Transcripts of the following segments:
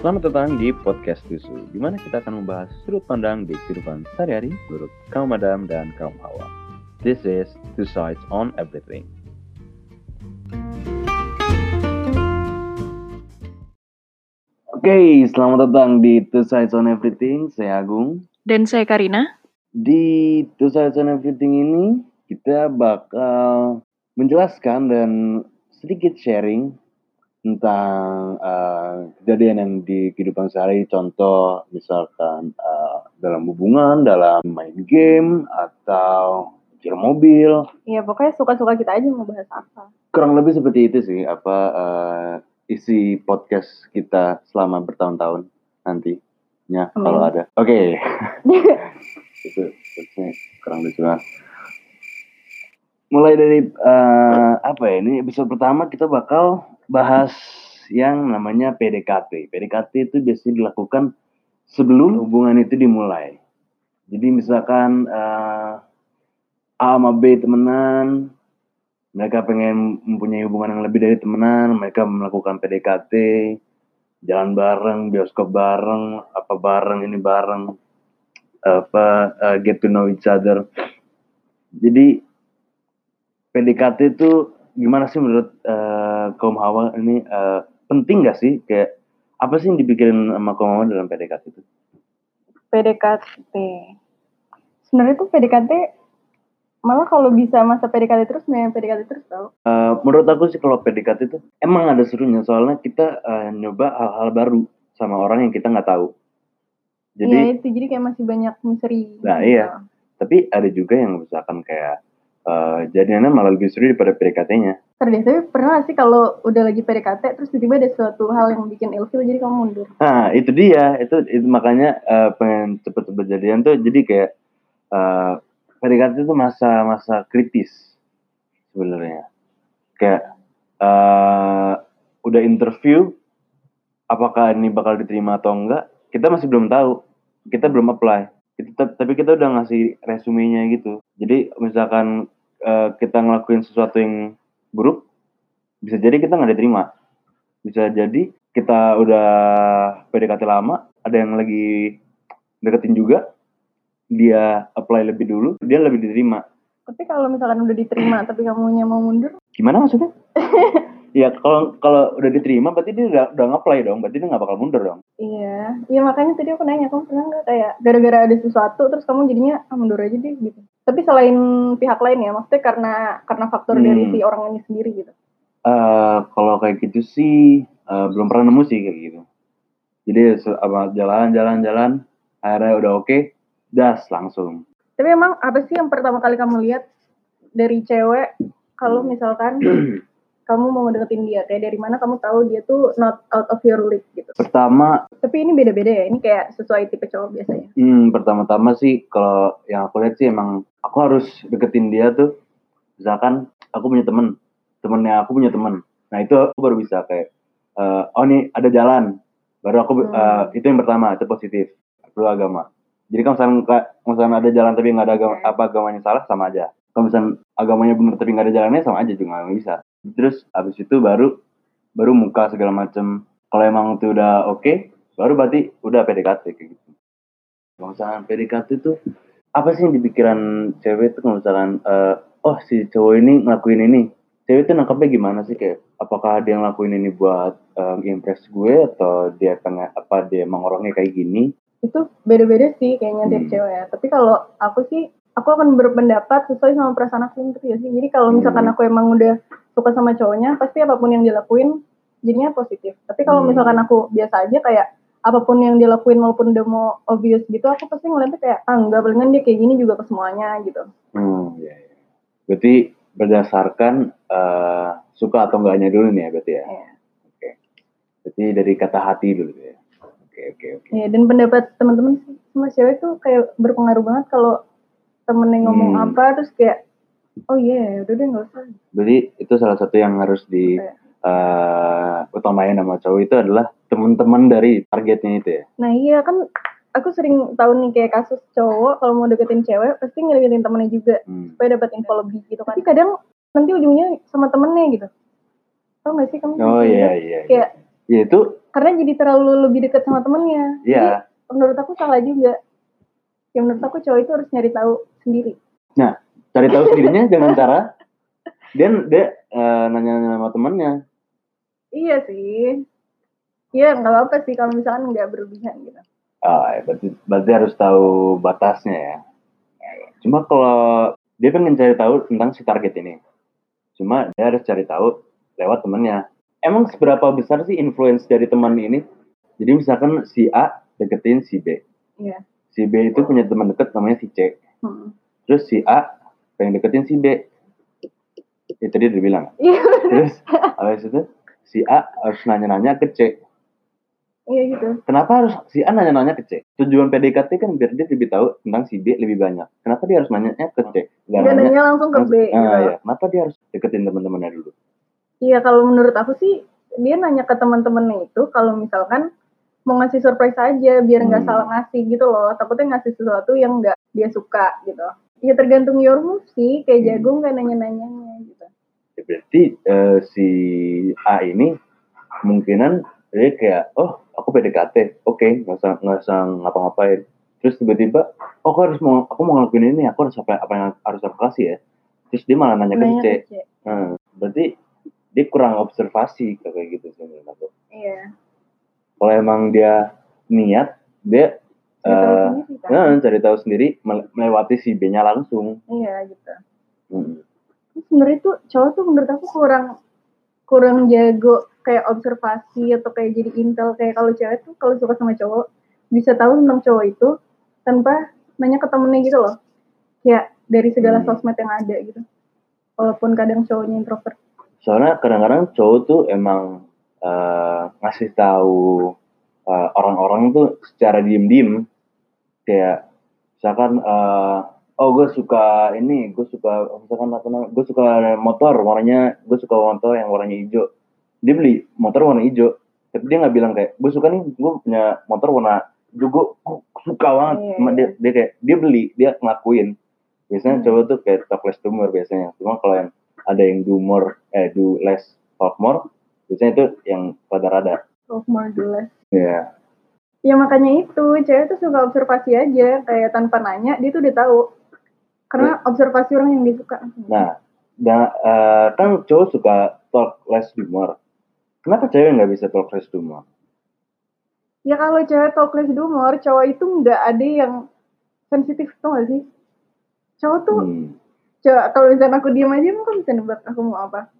Selamat datang di Podcast Tusu, di mana kita akan membahas sudut pandang di kehidupan sehari-hari menurut kaum Adam dan kaum Hawa. This is Two Sides on Everything. Oke, selamat datang di Two Sides on Everything. Saya Agung. Dan saya Karina. Di Two Sides on Everything ini, kita bakal menjelaskan dan sedikit sharing tentang uh, kejadian yang di kehidupan sehari contoh misalkan uh, dalam hubungan dalam main game atau setir mobil. Iya pokoknya suka-suka kita aja mau bahas apa. kurang lebih seperti itu sih apa uh, isi podcast kita selama bertahun-tahun nantinya Amin. kalau ada. Oke. Itu itu kurang lebih banget mulai dari uh, apa ya ini episode pertama kita bakal bahas yang namanya PDKT. PDKT itu biasanya dilakukan sebelum hubungan itu dimulai. Jadi misalkan uh, A sama B temenan, mereka pengen mempunyai hubungan yang lebih dari temenan, mereka melakukan PDKT, jalan bareng, bioskop bareng, apa bareng ini bareng, apa uh, get to know each other. Jadi PDKT itu gimana sih menurut uh, kaum hawa ini uh, penting gak sih kayak apa sih yang dipikirin sama kaum hawa dalam PDKT itu? PDKT. Sebenarnya tuh PDKT malah kalau bisa masa PDKT terus main PDKT terus tau. Uh, menurut aku sih kalau PDKT itu emang ada serunya soalnya kita uh, nyoba hal-hal baru sama orang yang kita nggak tahu. Jadi Iya itu jadi kayak masih banyak misteri. Nah, iya. tapi ada juga yang misalkan kayak uh, jadinya malah lebih seru daripada PDKT-nya. Tapi pernah sih kalau udah lagi PDKT terus tiba-tiba ada suatu hal yang bikin ilfil jadi kamu mundur. Nah, itu dia. Itu, itu makanya uh, pengen cepet-cepet jadian tuh jadi kayak uh, PDKT itu masa-masa kritis sebenarnya. Kayak uh, udah interview apakah ini bakal diterima atau enggak, kita masih belum tahu. Kita belum apply. Kita, tapi kita udah ngasih resumenya gitu. Jadi misalkan uh, kita ngelakuin sesuatu yang buruk, bisa jadi kita nggak diterima. Bisa jadi kita udah PDKT lama, ada yang lagi deketin juga, dia apply lebih dulu, dia lebih diterima. Tapi kalau misalkan udah diterima tapi kamu mau mundur, Gimana maksudnya? ya kalau kalau udah diterima berarti dia udah, udah nge-apply dong, berarti dia nggak bakal mundur dong. iya. Iya makanya tadi aku nanya kamu pernah nggak kayak gara-gara ada sesuatu terus kamu jadinya ah, mundur aja deh gitu. Tapi selain pihak lain ya, maksudnya karena karena faktor Hmm. dari si orang ini sendiri gitu. Eh kalau kayak gitu sih eh, belum pernah nemu sih kayak gitu. Jadi jalan-jalan-jalan akhirnya udah oke, das langsung. Tapi emang apa sih yang pertama kali kamu lihat dari cewek kalau misalkan kamu mau ngedeketin dia? Kayak dari mana kamu tahu dia tuh not out of your league gitu. Pertama, Tapi ini beda-beda ya. Ini kayak sesuai tipe cowok biasanya. hmm, pertama-tama sih kalau yang aku lihat sih emang aku harus deketin dia tuh. Misalkan aku punya temen, temennya aku punya temen. Nah itu aku baru bisa kayak, eh, oh nih ada jalan. Baru aku Hmm. eh, itu yang pertama itu positif. Kedua agama. Jadi kalau misalnya, kalau misalnya ada jalan tapi nggak ada agama, Hmm. apa agamanya salah sama aja. Kalau misalnya agamanya benar tapi nggak ada jalannya sama aja juga nggak bisa. Terus abis itu baru baru muka segala macem. Kalau emang itu udah oke, baru berarti udah PDKT kayak gitu. Kalau misalnya PDKT itu apa sih yang di pikiran cewek itu kalau misalkan eh, oh si cowok ini ngelakuin ini, cewek itu nangkapnya gimana sih kayak apakah dia ngelakuin ini buat eh, impress gue atau dia pengen apa dia emang orangnya kayak gini? Itu beda-beda sih kayaknya tiap Hmm. cewek ya. Tapi kalau aku sih, aku akan berpendapat sesuai sama perasaan aku ngerti ya sih. Jadi kalau misalkan Hmm. aku emang udah suka sama cowoknya, pasti apa pun yang dilakuin jadinya positif. Tapi kalau Hmm. misalkan aku biasa aja kayak apa pun yang dilakuin walaupun udah mau obvious gitu, aku pasti ngeliatnya kayak ah enggak palingan dia kayak gini juga ke semuanya gitu. Hmm, iya, iya. Berarti berdasarkan eh, suka atau enggaknya dulu nih ya berarti ya. Iya. Oke. Berarti dari kata hati dulu ya. Oke oke oke. Ya, dan pendapat teman-teman sama cewek tuh kayak berpengaruh banget kalau temennya ngomong Hmm. apa terus kayak oh iya udah deh nggak usah. Berarti itu salah satu yang harus di Iya. eh, utamain sama cowok itu adalah teman-teman dari targetnya itu ya. Nah iya kan aku sering tahu nih kayak kasus cowok kalau mau deketin cewek pasti ngeliatin temennya juga Hmm. supaya dapat info lebih gitu kan. Tapi kadang nanti ujungnya sama temennya gitu. Tau gak sih kamu? Oh iya iya. iya. Kayak Ya itu, karena jadi terlalu lebih dekat sama temennya ya. menurut aku salah juga ya menurut aku cowok itu harus nyari tahu sendiri Cari tahu sendirinya dengan cara dia dia eh, nanya-nanya sama temannya. iya sih Iya nggak apa-apa sih kalau misalkan nggak berlebihan gitu Ah, ya, berarti, berarti harus tahu batasnya ya. Cuma kalau dia pengen cari tahu tentang si target ini, cuma dia harus cari tahu lewat temennya. Emang seberapa besar sih influence dari teman ini? Jadi misalkan si A deketin si B. iya Si B itu punya teman deket namanya si C. Hmm. Terus si A pengen deketin si B. Ya tadi udah bilang. iya Terus habis itu si A harus nanya-nanya ke C. iya gitu Kenapa harus si A nanya-nanya ke C? Tujuan PDKT kan biar dia lebih tahu tentang si B lebih banyak. Kenapa dia harus nanya ke C? Gak nanya nanya langsung ke B Ah, gitu. ya. Kenapa dia harus deketin teman-temannya dulu? Iya kalau menurut aku sih dia nanya ke teman-temannya itu kalau misalkan mau ngasih surprise aja biar nggak Hmm. salah ngasih gitu loh. Takutnya ngasih sesuatu yang nggak dia suka gitu. Ya tergantung your move sih. Kayak Hmm. jagung nggak nanya-nanyanya gitu. Ya, berarti eh, si A ini kemungkinan dia kayak, oh aku PDKT, oke, nggak usah nggak usah ngapa-ngapain. Terus tiba-tiba, oh aku harus mau aku mau ngelakuin ini, aku harus apa apa yang harus aku kasih ya. Terus dia malah nanya ke C. C. Hmm, berarti dia kurang observasi kayak gitu sih menurut aku. Iya. Kalau emang dia niat, dia Eh, kan. nah, cari tahu sendiri mele- melewati si B-nya langsung. Iya gitu. Hmm. Terus sebenarnya tuh cowok tuh menurut aku kurang kurang jago kayak observasi atau kayak jadi intel kayak kalau cewek tuh kalau suka sama cowok bisa tahu tentang cowok itu tanpa nanya ke temennya gitu loh kayak dari segala Hmm. sosmed yang ada gitu walaupun kadang cowoknya introvert Soalnya kadang-kadang cowok tuh emang eh, ngasih tahu eh, orang-orang tuh secara diem-diem kayak misalkan eh, oh gue suka ini gue suka misalkan apa namanya gue suka motor warnanya gue suka motor yang warnanya hijau. Dia beli motor warna hijau tapi dia nggak bilang kayak gue suka nih gue punya motor warna gue suka banget. Cuma iya. dia dia kayak dia beli dia ngakuin biasanya Hmm. cowok tuh kayak talk less do more biasanya. Cuma kalau yang ada yang do more eh do less talk more biasanya itu yang rada-rada of more do less. Ya ya makanya itu cewek tuh suka observasi aja kayak tanpa nanya dia tuh udah tahu karena observasi orang yang dia suka nah da, eh, kan cowok suka talk less do more kenapa cewek nggak bisa talk less do more Ya kalau cewek talk less do more, cowok itu nggak ada yang sensitif tuh gak sih? Cowok tuh, hmm. coba kalau misalnya aku diem aja, kamu kan bisa nebak aku mau apa.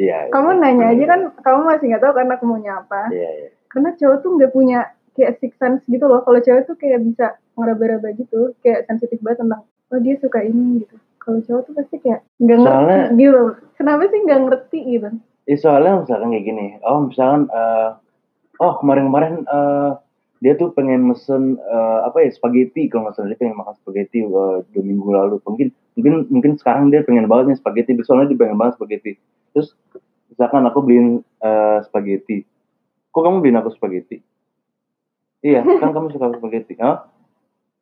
iya Kamu iya. nanya aja kan, kamu masih nggak tahu kan aku maunya apa. iya iya Karena cowok tuh nggak punya kayak six sense gitu loh. Kalau cewek tuh kayak bisa ngeraba-raba gitu, kayak sensitif banget tentang, oh dia suka ini gitu. Kalau cowok tuh pasti kayak nggak ngerti gitu. Kenapa sih nggak ngerti gitu? Ya, soalnya misalkan kayak gini, oh misalkan, eh, oh kemarin-kemarin eh, dia tuh pengen mesen eh, apa ya spaghetti kalau nggak salah dia pengen makan spaghetti eh, dua minggu lalu. Mungkin mungkin mungkin sekarang dia pengen banget nih spaghetti, soalnya dia pengen banget spaghetti. Terus misalkan aku beliin eh, spaghetti, kok kamu beliin aku spaghetti? Iya, kan kamu suka spaghetti. Oh,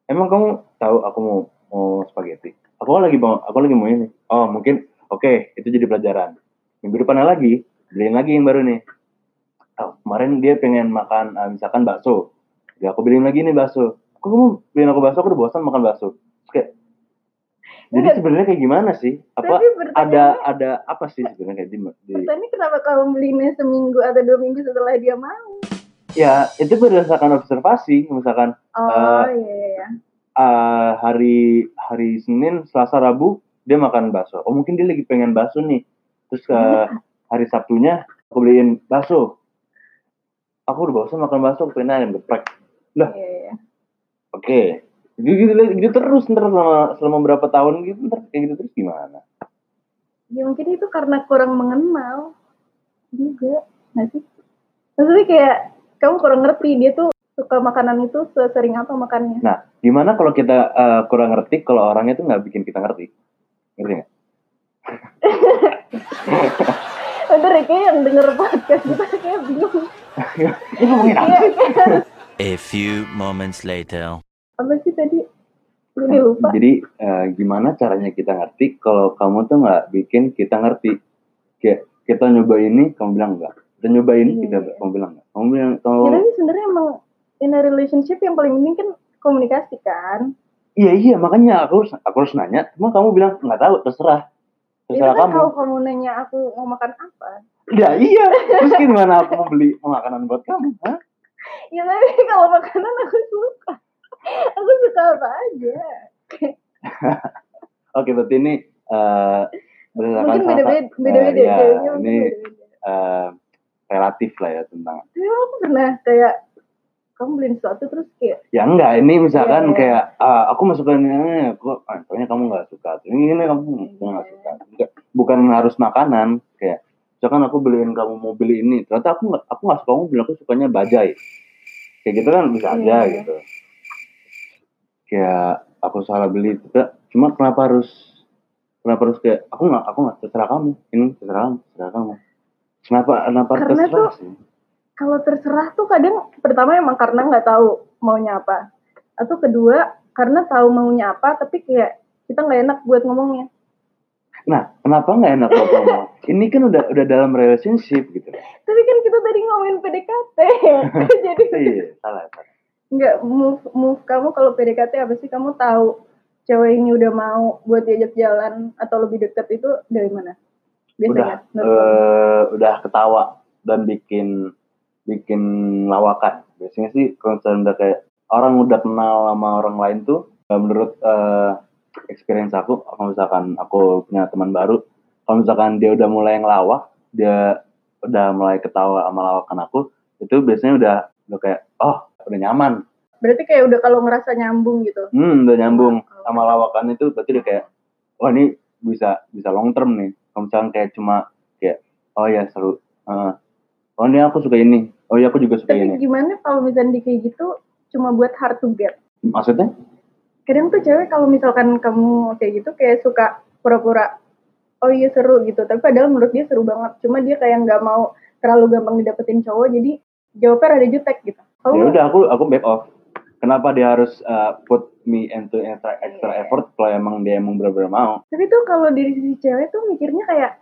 emang kamu tahu aku mau mau spaghetti? Aku lagi mau, aku lagi mau ini. Oh mungkin, oke itu jadi pelajaran minggu depannya lagi beliin lagi yang baru nih oh, kemarin dia pengen makan ah, misalkan bakso ya aku beliin lagi nih bakso kok kamu beliin aku bakso aku udah bosan makan bakso jadi sebenarnya kayak gimana sih? Apa ada ada apa sih sebenarnya kayak di, di kenapa kamu belinya seminggu atau dua minggu setelah dia mau? ya itu berdasarkan observasi. Misalkan Oh Eh, iya iya ah, hari hari Senin Selasa Rabu dia makan bakso. Oh mungkin dia lagi pengen bakso nih. Terus ke hari Sabtunya aku beliin bakso. Aku udah bosan makan bakso aku pengen ayam geprek Lah. Iya, iya. oke gitu, gitu, gitu terus ntar selama selama berapa tahun gitu ntar kayak gitu terus gimana Ya mungkin itu karena kurang mengenal juga, nggak sih? Maksudnya kayak kamu kurang ngerti dia tuh suka makanan itu sesering apa makannya. nah gimana kalau kita eh, kurang ngerti kalau orangnya tuh nggak bikin kita ngerti ngerti nggak Udah deh, kayak yang denger podcast kita kayak bingung. ini ngomongin apa A few moments later. Apa sih tadi? Udah lupa. Jadi eh, gimana caranya kita ngerti kalau kamu tuh nggak bikin kita ngerti? Kayak kita nyoba ini, kamu bilang enggak. udah nyobain Iya, kita iya. kamu bilang nggak kamu bilang Ya, kalau tapi sebenarnya emang in a relationship yang paling penting kan komunikasi kan. iya iya makanya aku harus aku harus nanya cuma kamu bilang nggak tahu terserah Itu terserah kan kamu kalau kamu nanya aku mau makan apa. ya iya terus gimana aku mau beli makanan buat kamu Hah? Ya tapi kalau makanan aku suka. Aku suka apa aja. oke berarti ini eh berdasarkan Mungkin beda-beda, beda-beda ya, ini beda-beda. eh, relatif lah ya tentang Tapi aku pernah kayak kamu beliin sesuatu terus kayak ya enggak ini misalkan Iya, iya. kayak ah, aku masuk ke ini aku ah, soalnya kamu nggak suka ini ini kamu kamu nggak Iya. suka bukan harus makanan kayak misalkan aku beliin kamu mau beli ini ternyata aku nggak aku nggak suka kamu bilang aku sukanya bajai kayak gitu kan bisa aja Iya. gitu kayak aku salah beli juga cuma kenapa harus kenapa harus kayak aku nggak aku nggak terserah kamu ini terserah kamu terserah kamu kenapa kenapa Karena terserah tuh- sih kalau terserah tuh kadang pertama emang karena nggak tahu maunya apa atau kedua karena tahu maunya apa tapi kayak kita nggak enak buat ngomongnya Nah, kenapa nggak enak kalau ngomong? Ini kan udah udah dalam relationship gitu. tapi kan kita tadi ngomongin PDKT jadi Iya, salah. salah. Nggak move move kamu kalau PDKT apa sih kamu tahu cewek ini udah mau buat diajak jalan atau lebih deket itu dari mana Udah biasanya kamu? eh, udah ketawa dan bikin bikin lawakan. Biasanya sih kalau udah kayak orang udah kenal sama orang lain tuh eh, menurut eh, experience aku kalau misalkan aku punya teman baru kalau misalkan dia udah mulai ngelawak dia udah mulai ketawa sama lawakan aku itu biasanya udah udah kayak oh udah nyaman. Berarti kayak udah kalau ngerasa nyambung gitu? Hmm udah nyambung Oh. sama lawakan itu berarti udah kayak wah ini bisa bisa long term nih. Kalau misalkan kayak cuma kayak oh ya seru. Heeh. oh ini aku suka ini. Oh ya aku juga suka tapi ini. gimana kalau misalnya di kayak gitu cuma buat hard to get? Maksudnya? Kadang tuh cewek kalau misalkan kamu kayak gitu kayak suka pura-pura oh iya seru gitu. Tapi padahal menurut dia seru banget. Cuma dia kayak nggak mau terlalu gampang didapetin cowok jadi jawabnya rada jutek gitu ya kamu udah aku aku back off kenapa dia harus uh, put me into extra extra Iya. effort kalau emang dia emang benar-benar mau tapi tuh kalau dari sisi cewek tuh mikirnya kayak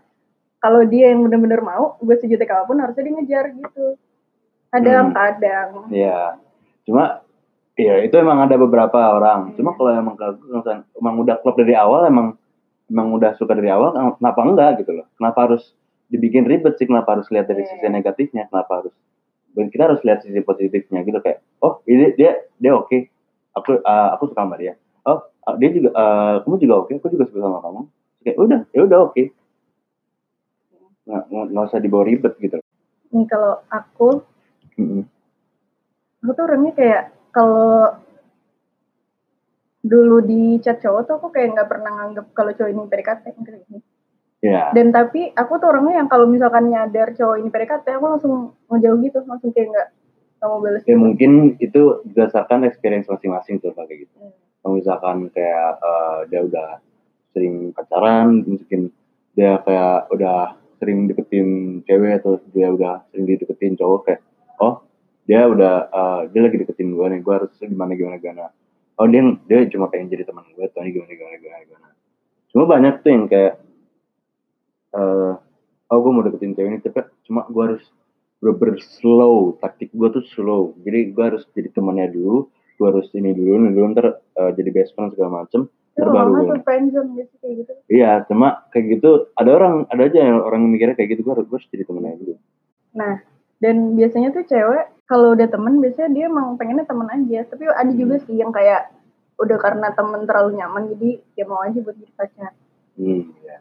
kalau dia yang bener-bener mau gue sejutek apa pun harusnya dia ngejar gitu Hmm. kadang kadang ya cuma Iya itu emang ada beberapa orang. Cuma Hmm. kalau emang emang udah klop dari awal emang emang udah suka dari awal kenapa enggak gitu loh? Kenapa harus dibikin ribet sih? Kenapa harus lihat dari Iya. sisi negatifnya? Kenapa harus dan kita harus lihat sisi positifnya gitu kayak oh ini dia dia oke. Aku uh, aku suka sama dia. Oh uh, dia juga uh, kamu juga oke aku juga suka sama kamu. Kayak udah ya udah oke. Nggak nggak usah dibawa ribet gitu. Nih kalau aku Mm-mm. aku tuh orangnya kayak kalau dulu di chat cowok tuh aku kayak nggak pernah nganggep kalau cowok ini PDKT kayak ya Dan tapi aku tuh orangnya yang kalau misalkan nyadar cowok ini PDKT, aku langsung ngejauh gitu, langsung kayak nggak mau balas. ya gitu. mungkin itu berdasarkan experience masing-masing tuh kayak gitu Hmm. kalau misalkan kayak eh, dia udah sering pacaran mungkin dia kayak udah sering deketin cewek atau dia udah sering dideketin cowok kayak oh dia udah eh, dia lagi deketin gue nih gue harus gimana gimana gimana oh dia dia cuma pengen jadi teman gue atau ini gimana gimana gimana gimana cuma banyak tuh yang kayak eh oh gue mau deketin cewek ini tapi cuma gue harus bener slow taktik gue tuh slow jadi gue harus jadi temannya dulu gue harus ini dulu ini dulu ntar eh, jadi best friend segala macem terbaru gitu kayak gitu. iya cuma kayak gitu ada orang ada aja yang orang yang mikirnya kayak gitu gue harus, gue harus jadi temennya dulu Nah, dan biasanya tuh cewek kalau udah temen biasanya dia emang pengennya temen aja. Tapi ada juga Hmm. sih yang kayak udah karena temen terlalu nyaman jadi ya mau aja buat jadi pacar. hmm, iya.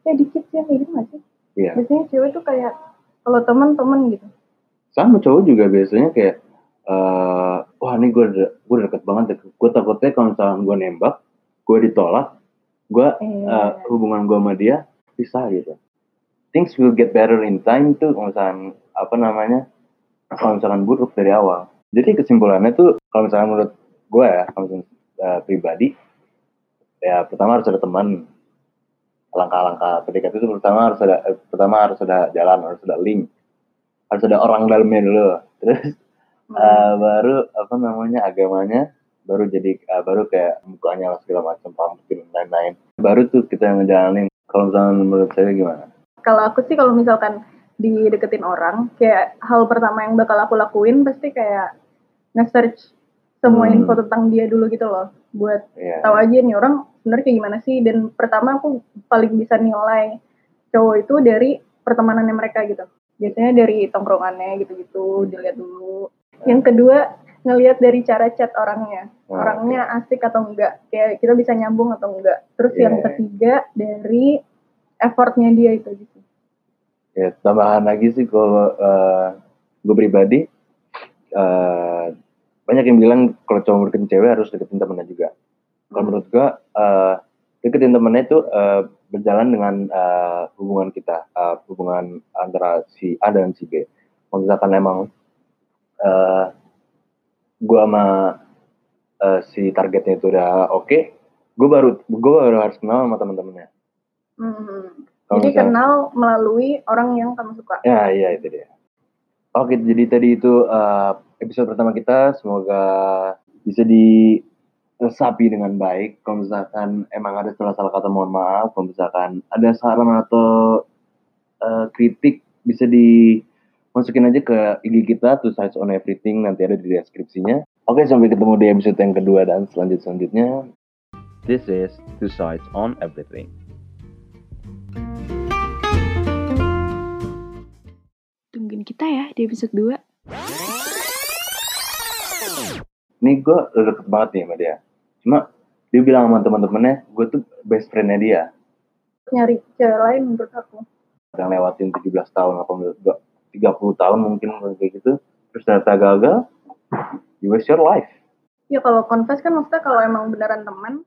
Kayak dikit kayak gitu nggak sih? Iya. Biasanya cewek tuh kayak kalau temen-temen gitu. sama cowok juga biasanya kayak eh wah ini gue udah gue deket banget gue takutnya kalau misalnya gue nembak gue ditolak gue Iya. eh, hubungan gue sama dia pisah gitu things will get better in time tuh kalau misalkan apa namanya kalau misalkan buruk dari awal jadi kesimpulannya tuh kalau misalnya menurut gue ya kalau misalnya eh, pribadi ya pertama harus ada teman langkah-langkah PDKT itu pertama harus ada eh, pertama harus ada jalan harus ada link harus ada orang dalamnya dulu terus Hmm. eh, baru apa namanya agamanya baru jadi eh, baru kayak mukanya lah segala macam dan lain-lain baru tuh kita yang ngejalanin kalau misalnya menurut saya gimana kalau aku sih kalau misalkan dideketin orang, kayak hal pertama yang bakal aku lakuin pasti kayak nge-search semua Hmm. info tentang dia dulu gitu loh, buat Iya. tahu aja nih orang sebenarnya kayak gimana sih. Dan pertama aku paling bisa nilai cowok itu dari pertemanannya mereka gitu. Biasanya dari tongkrongannya gitu-gitu dilihat dulu. Yang kedua ngelihat dari cara chat orangnya, Oh, orangnya asik atau enggak, kayak kita bisa nyambung atau enggak. Terus Iya, yang iya. ketiga dari effortnya dia itu gitu. Ya, tambahan lagi sih kalau gue pribadi eh, banyak yang bilang kalau cowok deketin cewek harus deketin temennya juga. Kalau menurut gue eh, deketin temennya itu eh, berjalan dengan eh, hubungan kita, eh, hubungan antara si A dan si B. Kalau misalkan emang eh, gue sama eh, si targetnya itu udah oke, gue baru gue baru harus kenal sama teman-temannya. Hmm. Jadi misalkan- kenal melalui orang yang kamu suka. Ya, iya itu dia. Oke, jadi tadi itu uh, episode pertama kita. Semoga bisa diresapi dengan baik. Kalau misalkan emang ada salah-salah kata, mohon maaf. Kalau misalkan ada saran atau uh, kritik, bisa dimasukin aja ke IG kita, Two Sides on Everything. Nanti ada di deskripsinya. Oke, sampai ketemu di episode yang kedua dan selanjut-selanjutnya. This is Two Sides on Everything. Tungguin kita ya di episode 2. Ini gue deket banget nih sama dia. Cuma dia bilang sama teman-temannya, gue tuh best friendnya dia. Nyari cewek lain menurut aku. Udah lewatin 17 tahun, apa enggak, 30 tahun mungkin kayak gitu. Terus ternyata gagal, you waste your life. Ya kalau confess kan maksudnya kalau emang beneran teman,